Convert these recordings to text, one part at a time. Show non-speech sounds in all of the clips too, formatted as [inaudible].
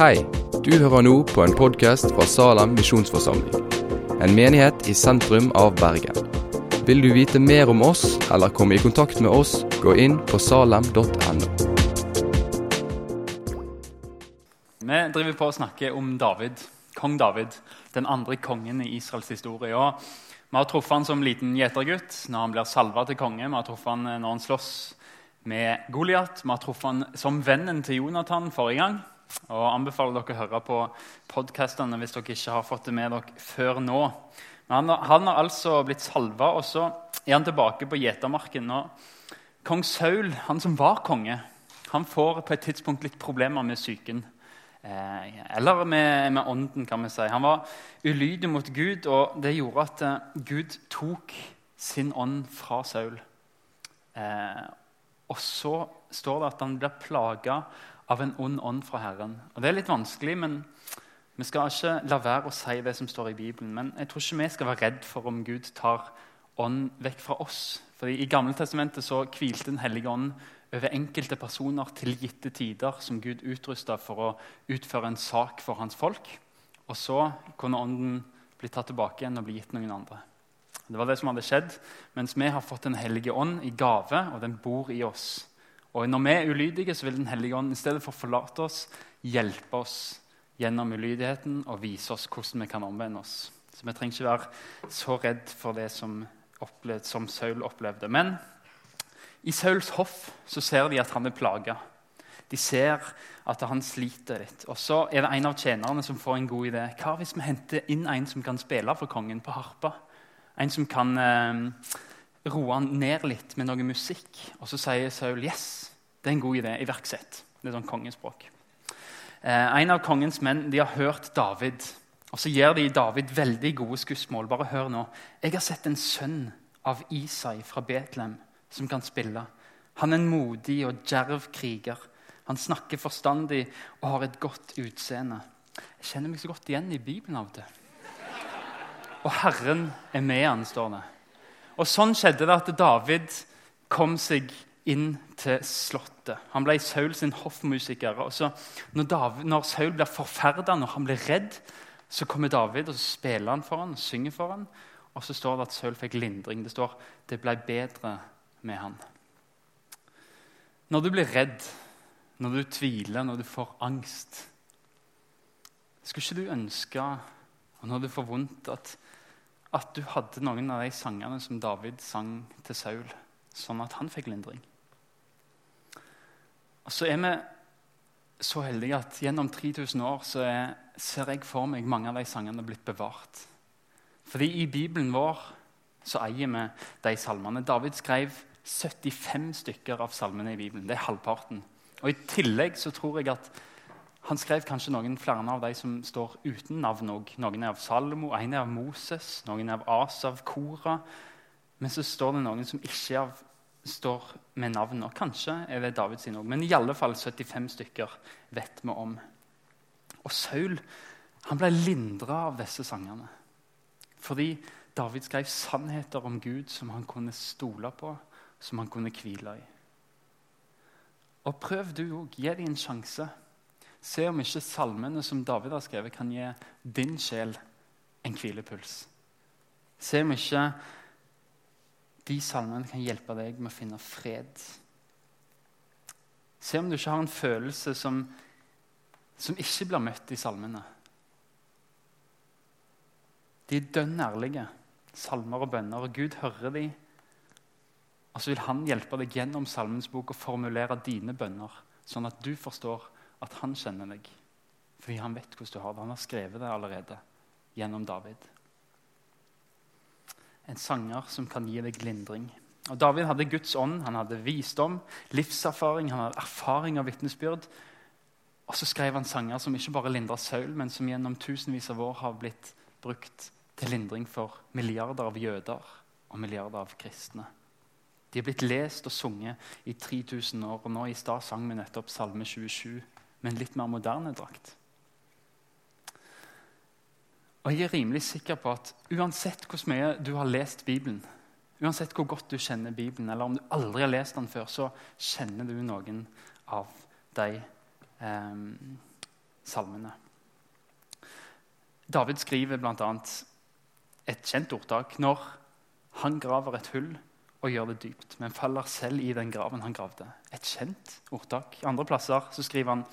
Hei, du hører nå på en podkast fra Salem misjonsforsamling. En menighet i sentrum av Bergen. Vil du vite mer om oss eller komme i kontakt med oss, gå inn på salem.no. Vi driver på å snakke om David, kong David, den andre kongen i Israels historie. Og vi har truffet han som liten gjetergutt når han blir salva til konge. Vi har truffet han når han slåss med Goliat. Vi har truffet han som vennen til Jonathan forrige gang. Og anbefaler dere å høre på podkastene hvis dere ikke har fått det med dere før nå. Men han, har altså blitt salva, og så er han tilbake på gjetermarken. Og kong Saul, han som var konge, han får på et tidspunkt litt problemer med psyken. Eh, eller med, med, ånden, kan vi si. Han var ulydig mot Gud, og det gjorde at eh, Gud tok sin ånd fra Saul. Eh, og så står det at han blir plaga av en ond ånd fra Herren. Og Det er litt vanskelig, men vi skal ikke la være å si det som står i Bibelen. Men jeg tror ikke vi skal være redd for om Gud tar ånd vekk fra oss. Fordi I Gamle testamentet så hvilte Den hellige ånd over enkelte personer til gitte tider som Gud utrusta for å utføre en sak for hans folk. Og så kunne ånden bli tatt tilbake igjen og bli gitt noen andre. Det var det som hadde skjedd, mens vi har fått Den hellige ånd i gave, og den bor i oss. Og når vi er ulydige, så vil Den hellige ånd i stedet for å forlate oss, hjelpe oss gjennom ulydigheten og vise oss hvordan vi kan omvende oss. Så vi trenger ikke være så redd for det som, opplevde, som Saul opplevde. Men i Sauls hoff så ser de at han er plaga. De ser at han sliter litt. Og Så er det en av tjenerne som får en god idé. Hva hvis vi henter inn en som kan spille for kongen på harpa? En som kan eh, roe han ned litt med noe musikk. Og så sier Saul yes, det er en god idé. Iverksett. Det er sånn kongespråk. Eh, en av kongens menn de har hørt David. Og Så gir de David veldig gode skussmål. Bare hør nå. Jeg har sett en sønn av Isai fra Betlehem som kan spille. Han er en modig og djerv kriger. Han snakker forstandig og har et godt utseende. Jeg kjenner meg så godt igjen i Bibelen av til. Og Herren er med han, står det. Og Sånn skjedde det at David kom seg inn til slottet. Han ble Saul sin hoffmusiker. og så når, David, når Saul blir forferda, når han blir redd, så kommer David og så spiller han for og synger for han. Og så står det at Saul fikk lindring. Det står det ble bedre med han. Når du blir redd, når du tviler, når du får angst Skulle ikke du ønske, og når du får vondt, at, at du hadde noen av de sangene som David sang til Saul, sånn at han fikk lindring? Og så er vi så heldige at gjennom 3000 år så er, ser jeg for meg mange av de sangene blitt bevart. Fordi i Bibelen vår så eier vi de salmene. David skrev 75 stykker av salmene i Bibelen. Det er halvparten. Og I tillegg så tror jeg at han skrev kanskje noen flere av de som står uten navn òg. Noen er av Salomo, en er av Moses, noen er av Asav, Kora. Men så står det noen som ikke av, står med navn. Og kanskje er det David sin òg. Men i alle fall 75 stykker vet vi om. Og Saul han ble lindra av disse sangene. Fordi David skrev sannheter om Gud som han kunne stole på som han kunne hvile i. Og Prøv du òg. Gi dem en sjanse. Se om ikke salmene som David har skrevet, kan gi din sjel en hvilepuls. Se om ikke de salmene kan hjelpe deg med å finne fred. Se om du ikke har en følelse som, som ikke blir møtt i salmene. De er dønn ærlige, salmer og bønner, og Gud hører dem og så vil han hjelpe deg gjennom Salmens bok og formulere dine bønner, sånn at du forstår at han kjenner deg. Fordi han vet hvordan du har det. Han har skrevet det allerede gjennom David. En sanger som kan gi deg lindring. Og David hadde Guds ånd, han hadde visdom, livserfaring, han hadde erfaring og vitnesbyrd. Og så skrev han sanger som ikke bare lindra Saul, men som gjennom tusenvis av år har blitt brukt til lindring for milliarder av jøder og milliarder av kristne. De er blitt lest og sunget i 3000 år. og Nå i stad sang vi nettopp Salme 27 med en litt mer moderne drakt. Og Jeg er rimelig sikker på at uansett hvor mye du har lest Bibelen, uansett hvor godt du kjenner Bibelen, eller om du aldri har lest den før, så kjenner du noen av de eh, salmene. David skriver bl.a. et kjent ordtak når han graver et hull og gjør det dypt, men faller selv i den graven han gravde. Et kjent ordtak. Andre plasser så skriver han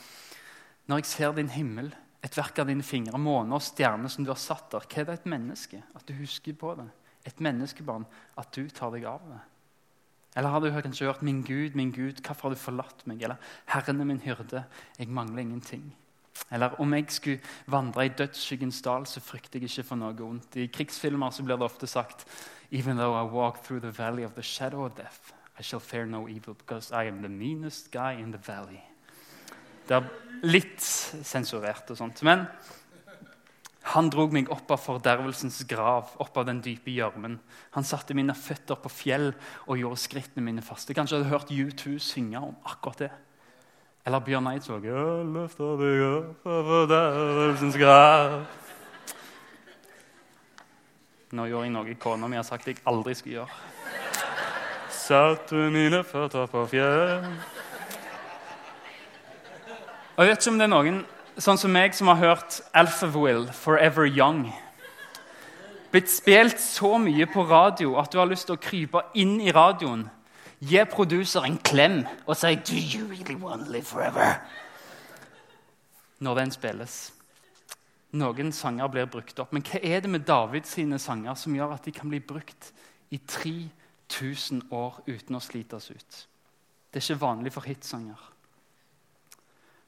når jeg ser din himmel, et verk av dine fingre, måne og stjerner som du har satt der, hva er det et menneske? At du husker på det. Et menneskebarn. At du tar deg av det. Eller har du kanskje hørt 'Min Gud, min Gud, hvorfor har du forlatt meg?' Eller 'Herren er min hyrde, jeg mangler ingenting'. Eller om jeg skulle vandre i dødsskyggens dal, så frykter jeg ikke for noe ondt. I krigsfilmer så blir det ofte sagt Even though I walk through the valley of the shadow of death, I shall fear no evil, because I am the meanest guy in the valley. Det er litt sensurert og sånt. Men han drog meg opp av fordervelsens grav, opp av den dype gjørmen. Han satte mine føtter på fjell og gjorde skrittene mine faste. Kanskje jeg hadde hørt U2 synge om akkurat det. Eller Bjørn Eidsvåg. Jeg løfter deg opp av fordervelsens grav. Nå gjorde jeg noe kona mi har sagt jeg aldri skulle gjøre. Satte mine føtter på fjell Og Jeg vet ikke om det er noen sånn som meg som har hørt Alphaville, 'Forever Young'. Blitt spilt så mye på radio at du har lyst til å krype inn i radioen, gi produser en klem og si 'Do you really want to live forever?' når den spilles. Noen sanger blir brukt opp. Men hva er det med Davids sanger som gjør at de kan bli brukt i 3000 år uten å slite oss ut? Det er ikke vanlig for hitsanger.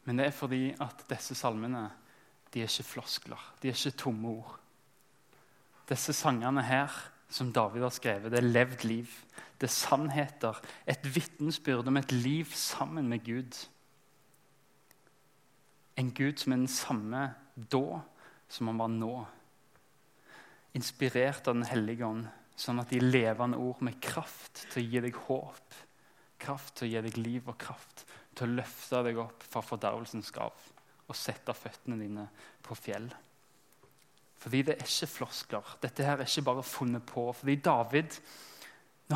Men det er fordi at disse salmene de er ikke floskler. De er ikke tomme ord. Disse sangene her, som David har skrevet, det er levd liv. Det er sannheter. Et vitnesbyrd om et liv sammen med Gud. En Gud som er den samme da som han var nå. Inspirert av Den hellige ånd, sånn at de levende ord med kraft til å gi deg håp, kraft til å gi deg liv og kraft til å løfte deg opp fra fordervelsens grav og sette føttene dine på fjell. Fordi det er ikke floskler. Dette her er ikke bare funnet på. Fordi David,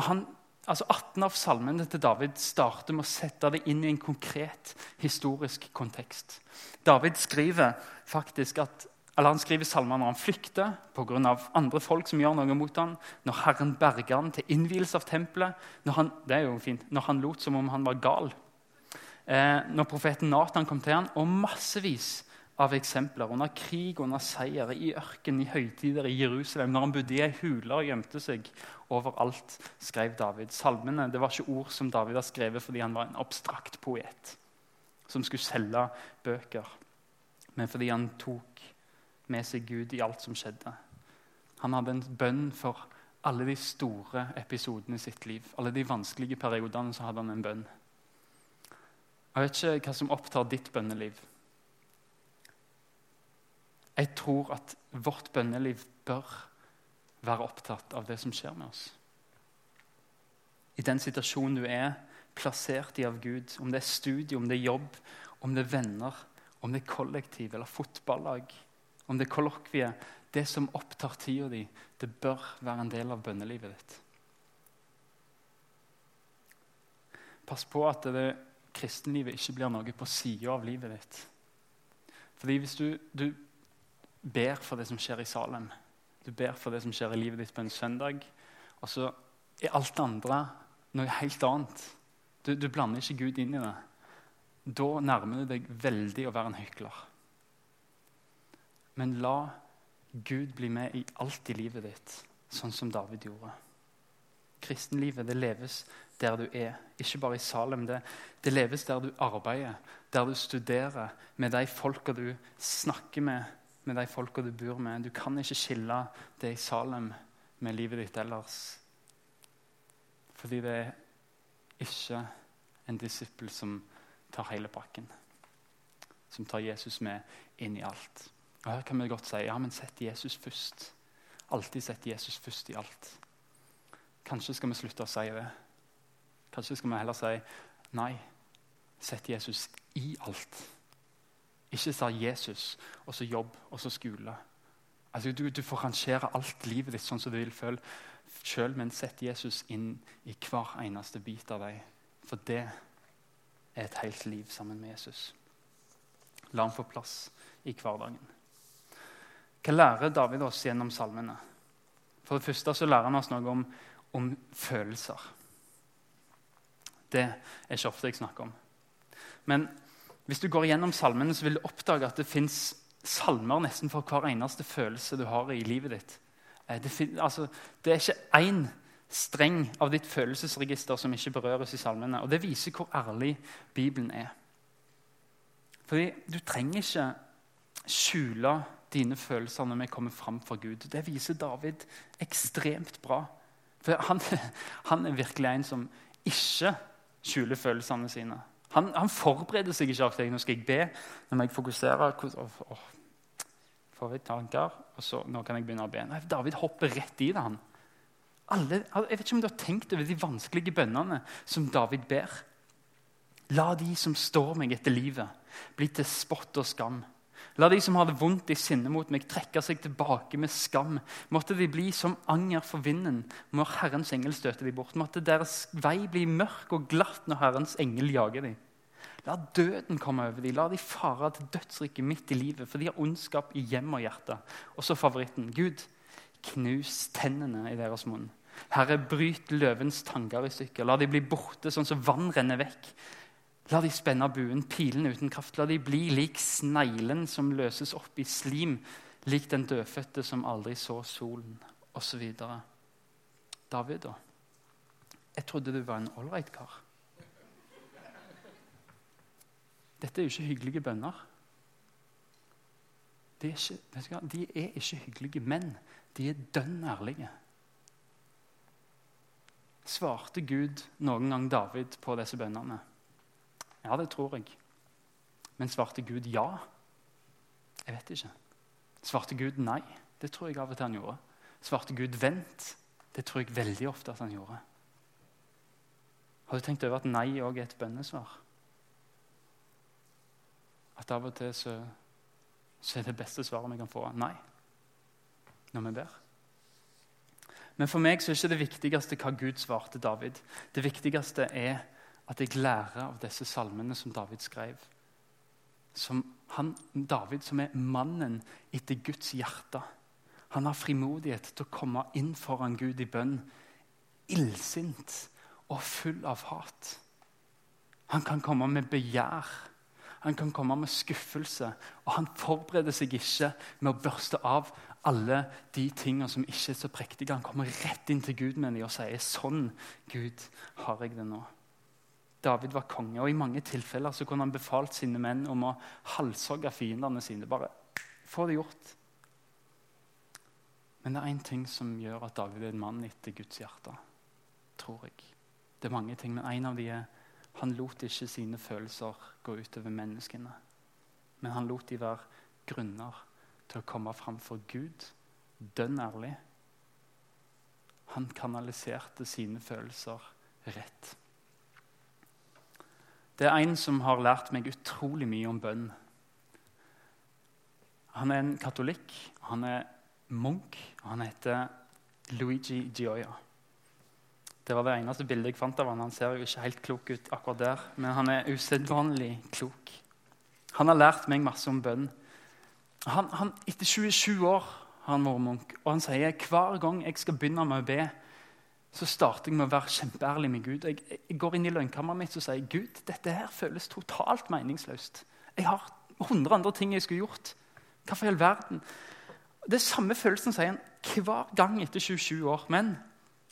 han, altså 18 av salmene til David starter med å sette det inn i en konkret historisk kontekst. David skriver faktisk at eller Han skriver salmer når han flykter pga. andre folk som gjør noe mot ham. Når Herren berger han til innvielse av tempelet. Når han, det er jo fint, når han lot som om han var gal. Eh, når profeten Nathan kom til ham, og massevis av eksempler under krig, under seier, i ørken, i høytider i Jerusalem, når han bodde i ei hule og gjemte seg overalt, skrev David. Salmene det var ikke ord som David har skrevet fordi han var en abstrakt poet som skulle selge bøker, men fordi han tok med seg Gud i alt som skjedde. Han hadde en bønn for alle de store episodene i sitt liv. Alle de vanskelige periodene så hadde han en bønn. Jeg vet ikke hva som opptar ditt bønneliv. Jeg tror at vårt bønneliv bør være opptatt av det som skjer med oss. I den situasjonen du er plassert i av Gud, om det er studie, om det er jobb, om det er venner, om det er kollektiv eller fotballag om det kollokviet, det som opptar tida di, det bør være en del av bønnelivet ditt. Pass på at det kristenlivet ikke blir noe på sida av livet ditt. Fordi hvis du, du, ber for det som skjer i Salem, du ber for det som skjer i livet ditt på en søndag, og så er alt det andre noe helt annet Du, du blander ikke Gud inn i det. Da nærmer du deg veldig å være en hykler. Men la Gud bli med i alt i livet ditt, sånn som David gjorde. Kristenlivet det leves der du er, ikke bare i Salem. Det, det leves der du arbeider, der du studerer, med de folka du snakker med, med de folka du bor med. Du kan ikke skille det i Salem med livet ditt ellers. Fordi det er ikke en disippel som tar hele pakken. Som tar Jesus med inn i alt. Og Her kan vi godt si ja, men sett Jesus først. Alltid sett Jesus først i alt. Kanskje skal vi slutte å si det. Kanskje skal vi heller si nei, sett Jesus i alt. Ikke sa Jesus, og så jobb, og så skole. Altså, du, du får rangere alt livet ditt sånn som du vil føle sjøl, men sett Jesus inn i hver eneste bit av deg. For det er et helt liv sammen med Jesus. La ham få plass i hverdagen. Hva lærer David oss gjennom salmene? For det første så lærer han oss noe om, om følelser. Det er ikke ofte jeg snakker om. Men hvis du går gjennom salmene, så vil du oppdage at det fins salmer nesten for hver eneste følelse du har i livet ditt. Eh, det, altså, det er ikke én streng av ditt følelsesregister som ikke berøres i salmene. Og Det viser hvor ærlig Bibelen er. Fordi Du trenger ikke skjule dine følelser når vi kommer fram for Gud. Det viser David ekstremt bra. For han, [laughs] han er virkelig en som ikke skjuler følelsene sine. Han, han forbereder seg ikke alltid. Nå skal jeg be. Nå må jeg fokusere. Får jeg tanker, og så nå kan jeg begynne å be. Nei, David hopper rett i det. han. Alle, jeg vet ikke om du har tenkt over de vanskelige bønnene som David ber. La de som står meg etter livet, bli til spott og skam. La de som har det vondt i sinne mot meg, trekke seg tilbake med skam. Måtte de bli som anger for vinden når Herrens engel støter de bort. Måtte deres vei bli mørk og glatt når Herrens engel jager de. La døden komme over de. La de fare til dødsriket midt i livet, for de har ondskap i hjem og hjerte. Og så favoritten. Gud, knus tennene i deres munn. Herre, bryt løvens tanker i stykker. La de bli borte sånn som vann renner vekk. La de spenne buen, pilen uten kraft. La de bli lik sneglen som løses opp i slim, lik den dødfødte som aldri så solen, osv. David, da? Jeg trodde du var en ålreit kar. Dette er jo ikke hyggelige bønner. De er ikke, de er ikke hyggelige, men de er dønn ærlige. Svarte Gud noen gang David på disse bønnene? Ja, det tror jeg. Men svarte Gud ja? Jeg vet ikke. Svarte Gud nei? Det tror jeg av og til han gjorde. Svarte Gud vent? Det tror jeg veldig ofte at han gjorde. Har du tenkt over at nei òg er et bønnesvar? At av og til så, så er det beste svaret vi kan få, nei. Når vi ber. Men for meg så er ikke det viktigste hva Gud svarte David. Det viktigste er at jeg lærer av disse salmene som David skrev. Som han, David som er mannen etter Guds hjerte. Han har frimodighet til å komme inn foran Gud i bønn, illsint og full av hat. Han kan komme med begjær. Han kan komme med skuffelse. Og han forbereder seg ikke med å børste av alle de tingene som ikke er så prektige. Han kommer rett inn til Gud med dem og sier sånn, Gud, har jeg det nå. David var konge, og i mange tilfeller så kunne han befalt sine menn om å halshogge fiendene sine. Bare få det gjort. Men det er én ting som gjør at David er en mann etter Guds hjerte. Tror jeg. Det er mange ting, men en av de er han lot ikke sine følelser gå utover menneskene. Men han lot de være grunner til å komme fram for Gud, dønn ærlig. Han kanaliserte sine følelser rett. Det er en som har lært meg utrolig mye om bønn. Han er en katolikk, han er munk, og han heter Luigi Gioia. Det var det eneste bildet jeg fant av han. Han ser jo ikke helt klok ut akkurat der, men han er usedvanlig klok. Han har lært meg masse om bønn. Han, han, etter 27 år har han vært munk, og han sier hver gang jeg skal begynne med å be, så starter jeg med å være kjempeærlig med Gud. Jeg, jeg går inn i lønnkammeret mitt og sier Gud, dette her føles totalt meningsløst. Jeg har 100 andre ting jeg skulle gjort. Hvorfor i all verden? Det er samme følelsen sier han hver gang etter 27 år. Men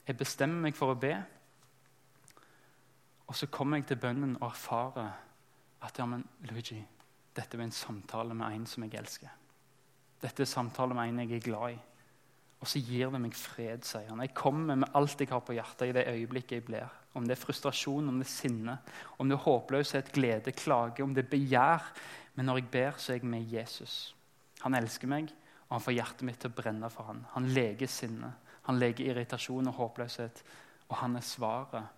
jeg bestemmer meg for å be. Og så kommer jeg til bønnen og erfarer at ja, men Luigi, dette var en samtale med en som jeg elsker. Dette er samtale med en jeg er glad i. Og så gir det meg fred, sier han. Jeg kommer med alt jeg har på hjertet i det øyeblikket jeg blir. Om det er frustrasjon, om det er sinne, om det er håpløshet, glede, klage, om det er begjær. Men når jeg ber, så er jeg med Jesus. Han elsker meg, og han får hjertet mitt til å brenne for han. Han leger sinne, han leger irritasjon og håpløshet. Og han er svaret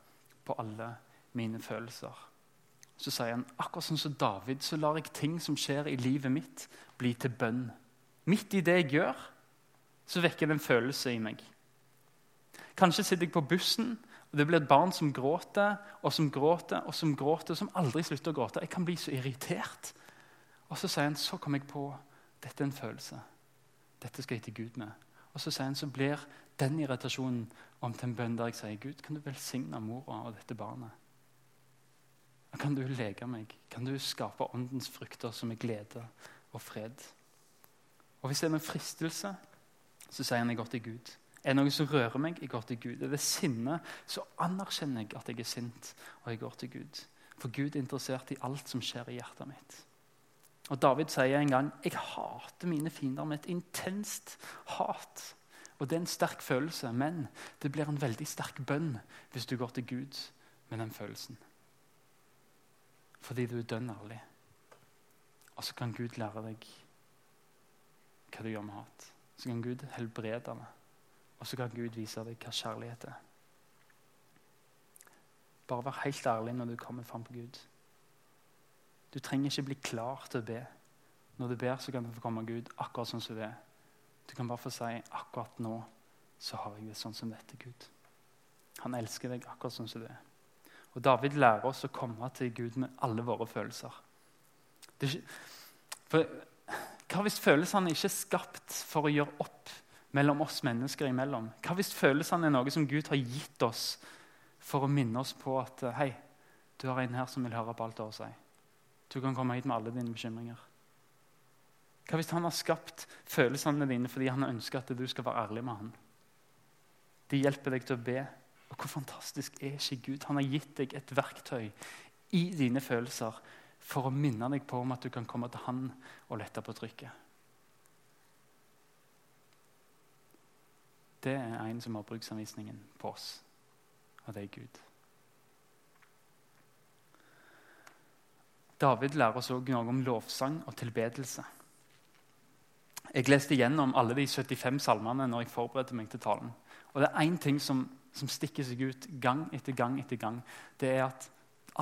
på alle mine følelser. Så sier han akkurat sånn som David, så lar jeg ting som skjer i livet mitt, bli til bønn. Midt i det jeg gjør, så vekker det en følelse i meg. Kanskje sitter jeg på bussen, og det blir et barn som gråter og som gråter og som gråter, som aldri slutter å gråte. Jeg kan bli så irritert. Og så sier han så kom jeg på dette er en følelse. Dette skal jeg til Gud med. Og så sier han så blir den irritasjonen om til en bønn der jeg sier Gud, kan du velsigne mora og dette barnet? Kan du leke meg? Kan du skape åndens frukter som er glede og fred? Og Hvis det er en fristelse, så sier han jeg går til Gud. Er det noe som rører meg, jeg går til Gud. Er det sinne, så anerkjenner jeg at jeg er sint, og jeg går til Gud. For Gud er interessert i alt som skjer i hjertet mitt. Og David sier en gang jeg hater mine fiender med et intenst hat. Og Det er en sterk følelse, men det blir en veldig sterk bønn hvis du går til Gud med den følelsen. Fordi du er dønn ærlig. Og så kan Gud lære deg hva du gjør med hat. Så kan Gud helbrede meg, Og så kan Gud vise deg hva kjærlighet er. Bare vær helt ærlig når du kommer fram på Gud. Du trenger ikke bli klar til å be. Når du ber, så kan du få komme Gud akkurat sånn som du er. Du kan bare få si akkurat nå så har jeg det sånn som dette, Gud. Han elsker deg akkurat sånn som du er. Og David lærer oss å komme til Gud med alle våre følelser. Ikke, for, hva hvis følelsene ikke er skapt for å gjøre opp mellom oss mennesker imellom? Hva hvis følelsene er noe som Gud har gitt oss for å minne oss på at hei, du har en her som vil høre på alt du har å si. Du kan komme hit med alle dine bekymringer. Hva hvis han har skapt følelsene dine fordi han har ønska at du skal være ærlig med han? De hjelper deg til å be og Hvor fantastisk er ikke Gud? Han har gitt deg et verktøy i dine følelser for å minne deg på om at du kan komme til Han og lette på trykket. Det er en som har bruksanvisningen på oss, og det er Gud. David lærer oss også noe om lovsang og tilbedelse. Jeg leste gjennom alle de 75 salmene når jeg forberedte meg til talen. Og det er én ting som som stikker seg ut gang etter gang etter gang, det er at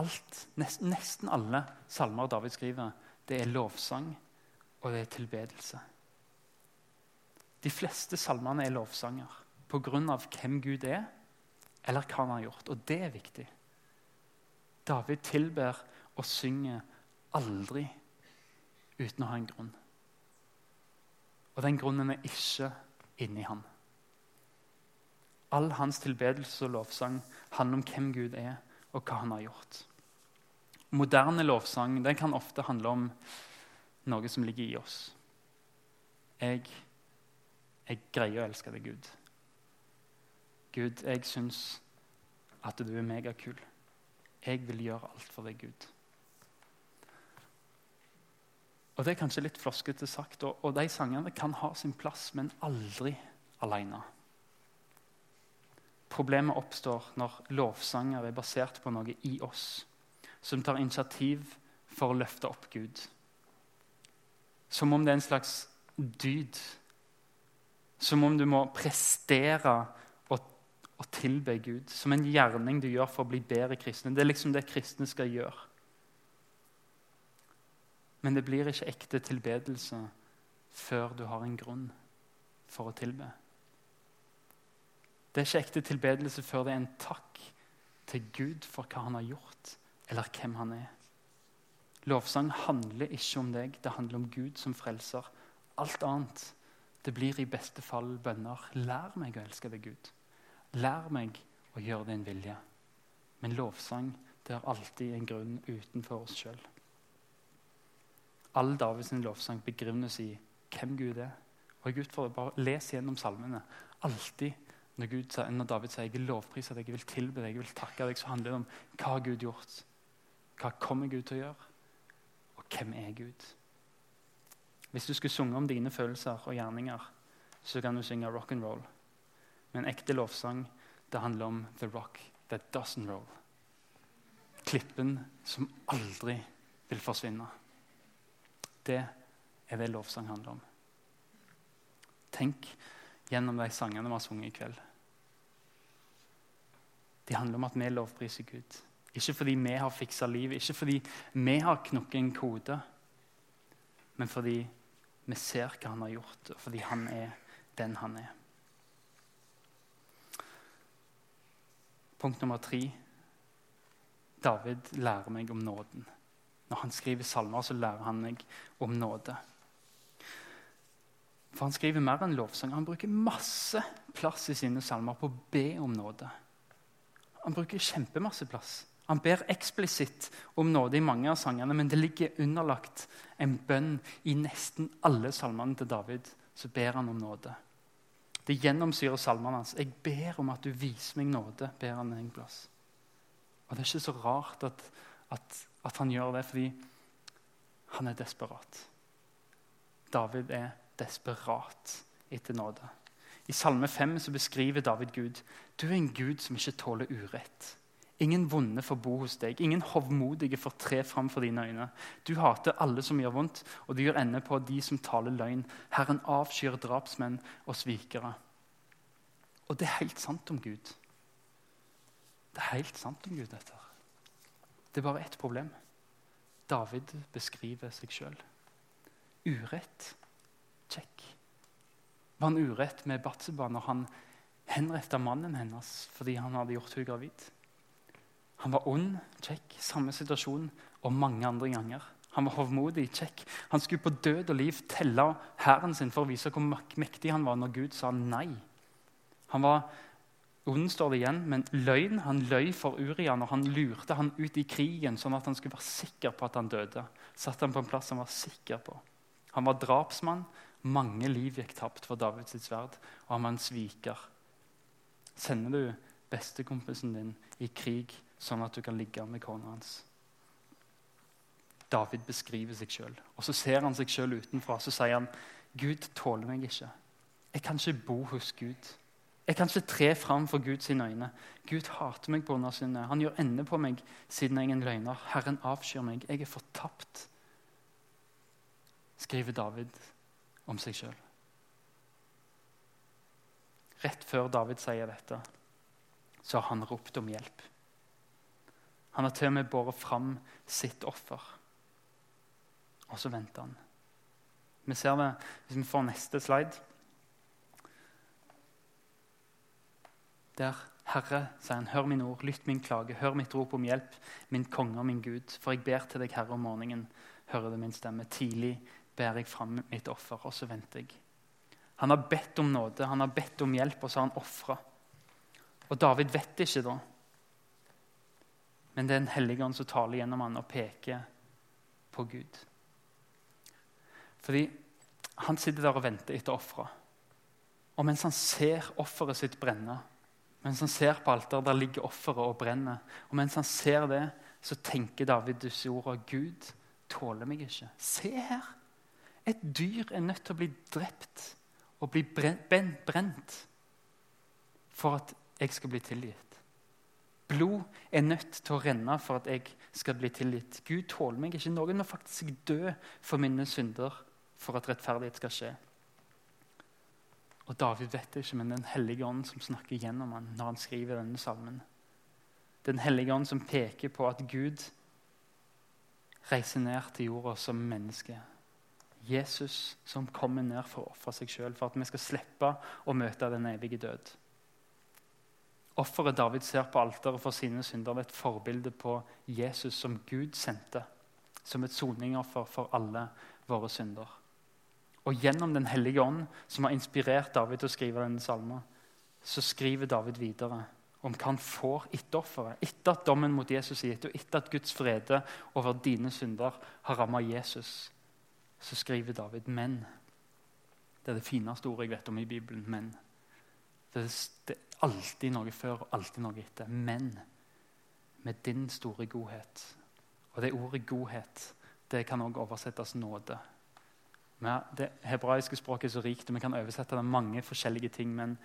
alt, nesten, alle salmer David skriver, det er lovsang, og det er tilbedelse. De fleste salmene er lovsanger pga. hvem Gud er, eller hva han har gjort. Og det er viktig. David tilber og synger aldri uten å ha en grunn. Og den grunnen er ikke inni han. All hans tilbedelse og lovsang handler om hvem Gud er, og hva han har gjort. Moderne lovsang den kan ofte handle om noe som ligger i oss. Jeg, jeg greier å elske deg, Gud. Gud, jeg syns at du er megakul. Jeg vil gjøre alt for deg, Gud. Og Det er kanskje litt floskete sagt, og, og de sangene kan ha sin plass, men aldri alene. Problemet oppstår når lovsanger er basert på noe i oss, som tar initiativ for å løfte opp Gud. Som om det er en slags dyd. Som om du må prestere og, tilbe Gud. Som en gjerning du gjør for å bli bedre kristne. Det er liksom det kristne skal gjøre. Men det blir ikke ekte tilbedelse før du har en grunn for å tilbe. Det er ikke ekte tilbedelse før det er en takk til Gud for hva han har gjort, eller hvem han er. Lovsang handler ikke om deg, det handler om Gud som frelser. Alt annet det blir i beste fall bønner. Lær meg å elske deg, Gud. Lær meg å gjøre din vilje. Men lovsang det er alltid en grunn utenfor oss sjøl. All Davids lovsang begrunnes i hvem Gud er. Og jeg utfordrer bare Les gjennom salmene. Alltid når, Gud, når, David sier jeg vil lovprise deg, jeg vil tilbe deg, jeg vil takke deg, så handler det om hva har Gud gjort? Hva kommer Gud til å gjøre? Og hvem er Gud? Hvis du skulle sunge om dine følelser og gjerninger, så kan du synge rock and roll. Men ekte lovsang det handler om the rock that doesn't roll. Klippen som aldri vil forsvinne. Det er det lovsang handler om. Tenk gjennom de sangene vi har sunget i kveld. De handler om at vi lovpriser Gud. Ikke fordi vi har fiksa livet, ikke fordi vi har knukket en kode, men fordi vi ser hva han har gjort, og fordi han er den han er. Punkt nummer tre. David lærer meg om nåden. Når han skriver salmer, så lærer han meg om nåde. For han skriver mer enn lovsang. Han bruker masse plass i sine salmer på å be om nåde. Han bruker kjempemasse plass. Han ber eksplisitt om nåde i mange av sangene, men det ligger underlagt en bønn i nesten alle salmene til David. Så ber han om nåde. Det gjennomsyrer salmene hans. 'Jeg ber om at du viser meg nåde', ber han en plass. Og Det er ikke så rart at, at, at han gjør det, fordi han er desperat. David er desperat etter nåde. I Salme 5 så beskriver David Gud. Du er en Gud som ikke tåler urett. Ingen vonde får bo hos deg. Ingen hovmodige får tre fram for dine øyne. Du hater alle som gjør vondt, og du gjør ende på de som taler løgn. Herren avskyr drapsmenn og svikere. Og det er helt sant om Gud. Det er helt sant om Gud, dette. Det er bare ett problem. David beskriver seg sjøl. Urett. Check. Var han urett med Batseba når han henretta mannen hennes fordi han hadde gjort henne gravid? Han var ond, Sjekk. samme situasjon, og mange andre ganger. Han var hovmodig, Sjekk. Han skulle på død og liv telle hæren sin for å vise hvor mektig han var når Gud sa nei. Han var ond, står det igjen, men løgn. Han løy for Uria når han lurte han ut i krigen, sånn at han skulle være sikker på at han døde. Satt han på en plass han var sikker på. Han var drapsmann. Mange liv gikk tapt for Davids sverd, og han var en sviker. Sender du bestekompisen din i krig sånn at du kan ligge med kona hans. David beskriver seg sjøl. Så ser han seg sjøl utenfra så sier han, Gud tåler meg ikke. Jeg kan ikke bo hos Gud. Jeg kan ikke tre fram for Guds øyne. Gud hater meg på under sine. Han gjør ende på meg siden jeg er en løgner. Herren avskyr meg. Jeg er fortapt, skriver David om seg sjøl. Rett før David sier dette, så har han ropt om hjelp. Han har til og med båret fram sitt offer. Og så venter han. Vi ser det hvis vi får neste slide. Der Herre, sier han, hør min ord, lytt min klage, hør mitt rop om hjelp, min konge og min Gud. For jeg ber til deg, Herre, om morgenen, hører du min stemme. Tidlig ber jeg fram mitt offer, og så venter jeg. Han har bedt om nåde, han har bedt om hjelp, og så har han ofra. Og David vet ikke da men det er en hellige ånd som taler gjennom han og peker på Gud. Fordi han sitter der og venter etter ofra. Og mens han ser offeret sitt brenne, mens han ser på alteret, der ligger offeret og brenner, og mens han ser det, så tenker David disse ordene Gud tåler meg ikke. Se her! Et dyr er nødt til å bli drept og bli brent for at jeg skal bli tilgitt. Blod er nødt til å renne for at jeg skal bli tilgitt. Gud tåler meg ikke. Noen må faktisk dø for mine synder for at rettferdighet skal skje. Og David vet det ikke, men Den hellige ånd som snakker gjennom ham når han skriver denne salmen. Den hellige ånd som peker på at Gud reiser ned til jorda som menneske. Jesus som kommer ned for å ofre seg sjøl, for at vi skal slippe å møte den evige død. Offeret David ser på alteret for sine synder, er et forbilde på Jesus som Gud sendte som et soningoffer for alle våre synder. Og Gjennom Den hellige ånd, som har inspirert David til å skrive denne salmen, så skriver David videre om hva han får etter offeret. Etter at dommen mot Jesus er gitt, og etter at Guds frede over dine synder har rammet Jesus, så skriver David 'men'. Det er det fineste ordet jeg vet om i Bibelen. men. Det er alltid noe før og alltid noe etter. Men med din store godhet. Og det ordet 'godhet' det kan også oversettes nåde. Det hebraiske språket er så rikt, og vi kan oversette det mange forskjellige ting. Men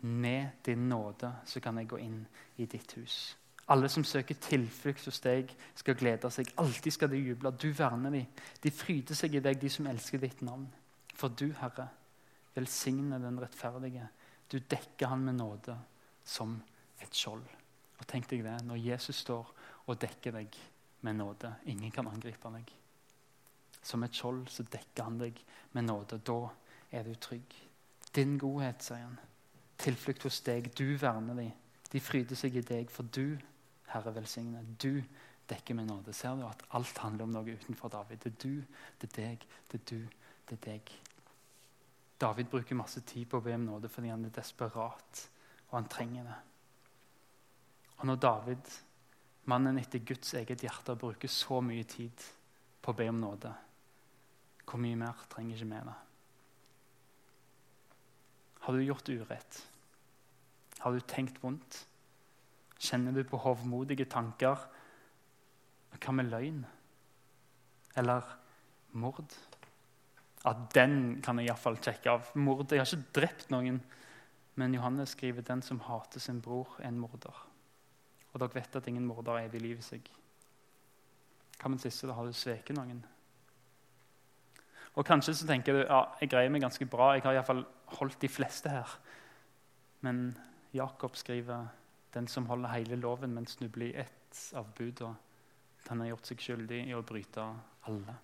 med din nåde så kan jeg gå inn i ditt hus. Alle som søker tilflukt hos deg, skal glede seg. Alltid skal de juble. Du verner dem. De fryder seg i deg, de som elsker ditt navn. For du, Herre, velsigner den rettferdige. Du dekker han med nåde som et skjold. Og tenk deg det, Når Jesus står og dekker deg med nåde Ingen kan angripe deg. Som et skjold så dekker han deg med nåde. Da er du trygg. Din godhet, sier han. Tilflukt hos deg. Du verner dem. De fryder seg i deg, for du, Herre, velsigne. Du dekker med nåde. Ser du at alt handler om noe utenfor David? Det er du, det er deg, det er du, det er deg. David bruker masse tid på å be om nåde fordi han er desperat, og han trenger det. Og når David, mannen etter Guds eget hjerte, bruker så mye tid på å be om nåde, hvor mye mer trenger ikke vi det? Har du gjort urett? Har du tenkt vondt? Kjenner du på hovmodige tanker? Hva med løgn? Eller mord? At den kan jeg iallfall sjekke av. Mord. Jeg har ikke drept noen. Men Johannes skriver den som hater sin bror, er en morder. Og dere vet at ingen morder er evig liv i seg. Hva med siste? Da har du sveket noen. Og Kanskje så tenker du ja, jeg greier meg ganske bra. Jeg har iallfall holdt de fleste her. Men Jakob skriver den som holder hele loven, men snubler i ett av buda, den har gjort seg skyldig i å bryte alle.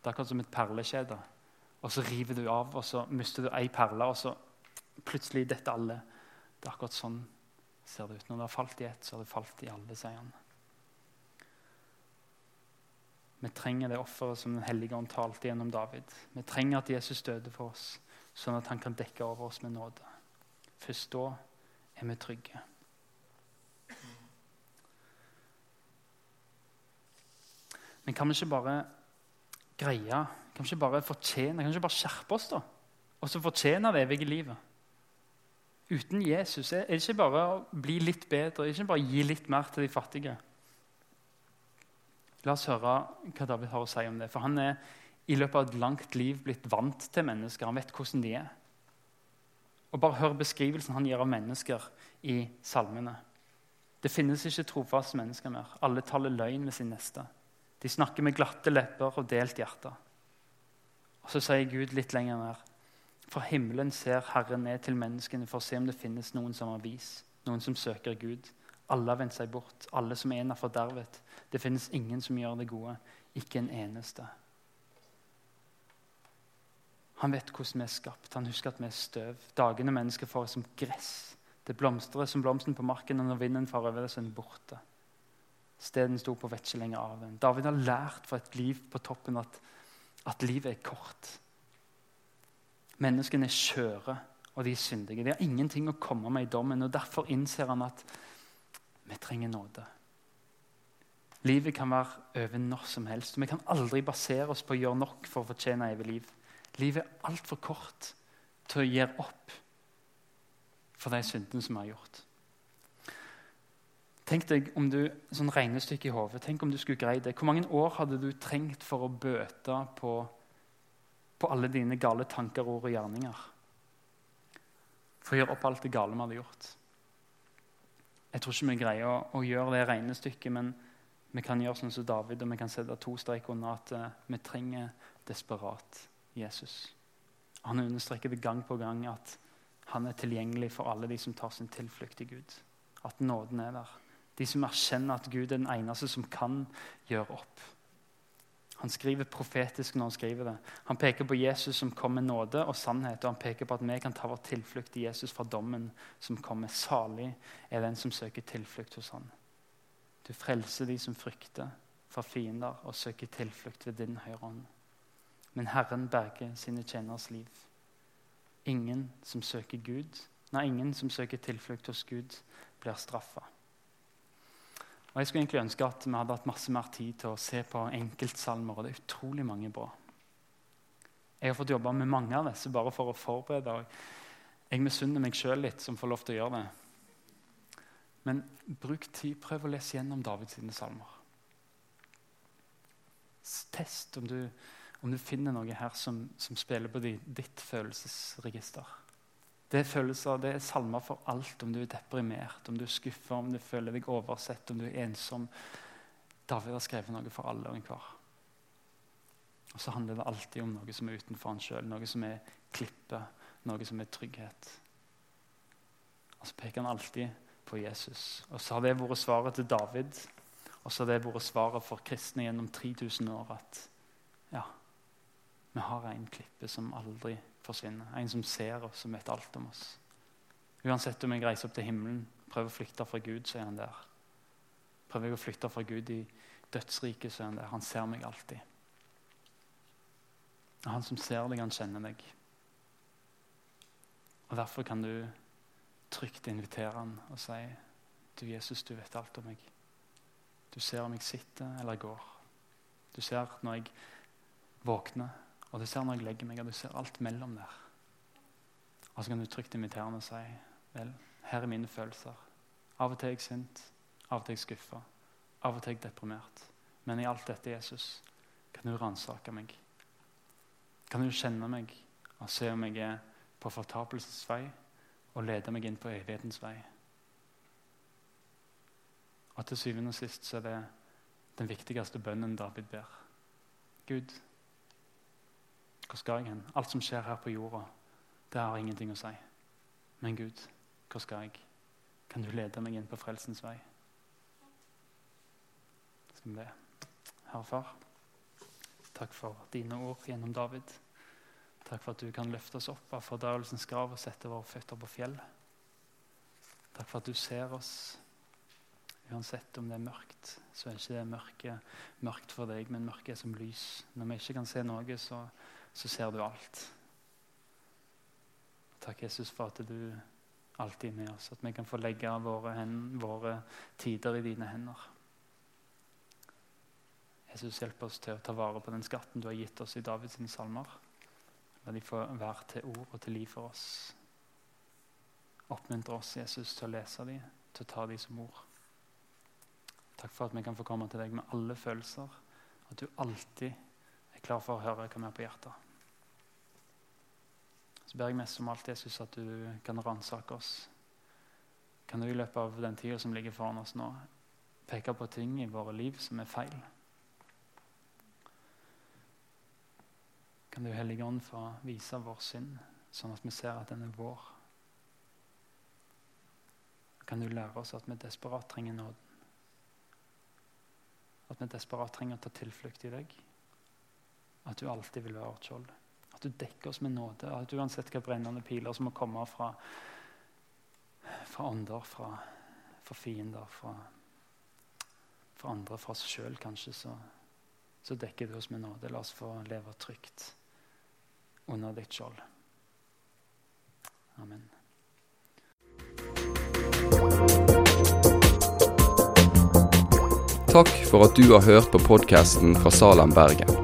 Det er akkurat som et perlekjede. Og så river du av, og så mister du ei perle, og så plutselig detter alle. Det er akkurat sånn ser det ut. Når det har falt i ett, så har det falt i alle, sier han. Vi trenger det offeret som Den hellige ånd talte gjennom David. Vi trenger at Jesus døde for oss, sånn at han kan dekke over oss med nåde. Først da er vi trygge. Men kan vi ikke bare greie, kan vi ikke bare fortjene, kan vi ikke bare skjerpe oss da? Og så fortjene det evige livet? Uten Jesus er det ikke bare å bli litt bedre, ikke bare gi litt mer til de fattige. La oss høre hva David har å si om det. For han er i løpet av et langt liv blitt vant til mennesker. Han vet hvordan de er. Og Bare hør beskrivelsen han gir av mennesker i salmene. Det finnes ikke trofaste mennesker mer. Alle taler løgn med sin neste. De snakker med glatte lepper og delt hjerte. Og Så sier Gud litt lenger ned. For himmelen ser Herren ned til menneskene for å se om det finnes noen som har vis, noen som søker Gud. Alle har vendt seg bort, alle som en er fordervet. Det finnes ingen som gjør det gode, ikke en eneste. Han vet hvordan vi er skapt. Han husker at vi er støv. Dagene mennesker får som gress. Det blomstrer som blomsten på marken, og når vinden farer over så er den borte. Steden sto på vet ikke lenger av den. David har lært fra et liv på toppen at, at livet er kort. Menneskene er skjøre, og de er syndige. De har ingenting å komme med i dommen. og Derfor innser han at vi trenger nåde. Livet kan være over når som helst. Vi kan aldri basere oss på å gjøre nok for å fortjene evig liv. Livet er altfor kort til å gi opp for de syndene som vi har gjort. Tenk deg om du, sånn regnestykke i hodet, tenk om du skulle greid det. Hvor mange år hadde du trengt for å bøte på, på alle dine gale tanker, ord og gjerninger? For å gjøre opp alt det gale vi hadde gjort. Jeg tror ikke vi greier å, å gjøre det regnestykket, men vi kan gjøre sånn som David, og vi kan sette to streker under at uh, vi trenger desperat Jesus. Han understreker det gang på gang at han er tilgjengelig for alle de som tar sin tilflukt i Gud. At nåden er der. De som erkjenner at Gud er den eneste som kan gjøre opp. Han skriver profetisk når han skriver det. Han peker på Jesus som kom med nåde og sannhet, og han peker på at vi kan ta vår tilflukt i Jesus fra dommen som kommer. Salig er den som søker tilflukt hos han. Du frelser de som frykter fra fiender, og søker tilflukt ved din høyre hånd men Herren berger sine tjeneres liv. Ingen som søker Gud, nei, ingen som søker tilflukt hos Gud, blir straffa. Og Jeg skulle egentlig ønske at vi hadde hatt masse mer tid til å se på enkeltsalmer. og det er utrolig mange bra. Jeg har fått jobbe med mange av disse bare for å forberede. Jeg misunner meg sjøl litt som får lov til å gjøre det. Men bruk tid, prøv å lese gjennom Davids salmer. Test om du om du finner noe her som, som spiller på ditt følelsesregister. Det er følelser, det er salmer for alt. Om du er deprimert, om du er skuffa, om du føler deg oversett, om du er ensom. David har skrevet noe for alle og enhver. Og så handler det alltid om noe som er utenfor han sjøl, noe som er klippe, noe som er trygghet. Og så peker han alltid på Jesus. Og så har det vært svaret til David, og så har det vært svaret for kristne gjennom 3000 år. at ja, vi har en klippe som aldri forsvinner. En som ser oss, som vet alt om oss. Uansett om jeg reiser opp til himmelen, prøver å flykte fra Gud, så er han der. Prøver jeg å flykte fra Gud i dødsriket, så er han der. Han ser meg alltid. Han som ser deg, han kjenner deg. Og Derfor kan du trygt invitere han og si du Jesus, du vet alt om meg. Du ser om jeg sitter eller går. Du ser når jeg våkner, og du ser når jeg legger meg, og du ser alt mellom der. Og så kan du trygt og si vel, her er mine følelser. Av og til er jeg sint, av og til er jeg skuffa, av og til er jeg deprimert. Men i alt dette, Jesus, kan du ransake meg. Kan du kjenne meg og se om jeg er på fortapelsens vei, og lede meg inn på evighetens vei. Og til syvende og sist så er det den viktigste bønnen David ber. Gud, hvor skal jeg hen? Alt som skjer her på jorda, det har ingenting å si. Men Gud, hvor skal jeg? Kan du lede meg inn på frelsens vei? Skal vi be. Herre Far, takk for dine ord gjennom David. Takk for at du kan løfte oss opp av fordøyelsens grav og sette våre føtter på fjell. Takk for at du ser oss. Uansett om det er mørkt, så er ikke det mørket mørkt for deg, men mørket er som lys. Når vi ikke kan se noe, så, så ser du alt. Takk, Jesus, for at du alltid er med oss. At vi kan få legge våre, våre tider i dine hender. Jesus, hjelp oss til å ta vare på den skatten du har gitt oss i Davids salmer. La de få være til ord og til liv for oss. Oppmuntre oss, Jesus, til å lese dem, til å ta dem som ord. Takk for at vi kan få komme til deg med alle følelser. At du alltid er klar for å høre hva vi har på hjertet. Så ber jeg mest om alt, Jesus, at du kan ransake oss. Kan du i løpet av den tida som ligger foran oss nå, peke på ting i våre liv som er feil? kan du Hellige Ånd få vise vår synd, sånn at vi ser at den er vår. Kan du lære oss at vi desperat trenger nåden? At vi desperat trenger å ta tilflukt i deg? At du alltid vil være vårt skjold? Du dekker oss med nåde? At uansett hva brennende piler som må komme fra, fra ånder, fra, fra fiender, fra, fra andre, fra oss sjøl kanskje, så, så dekker du oss med nåde. La oss få leve trygt under ditt skjold. Amen. Takk for at du har hørt på podkasten fra Salem, Bergen.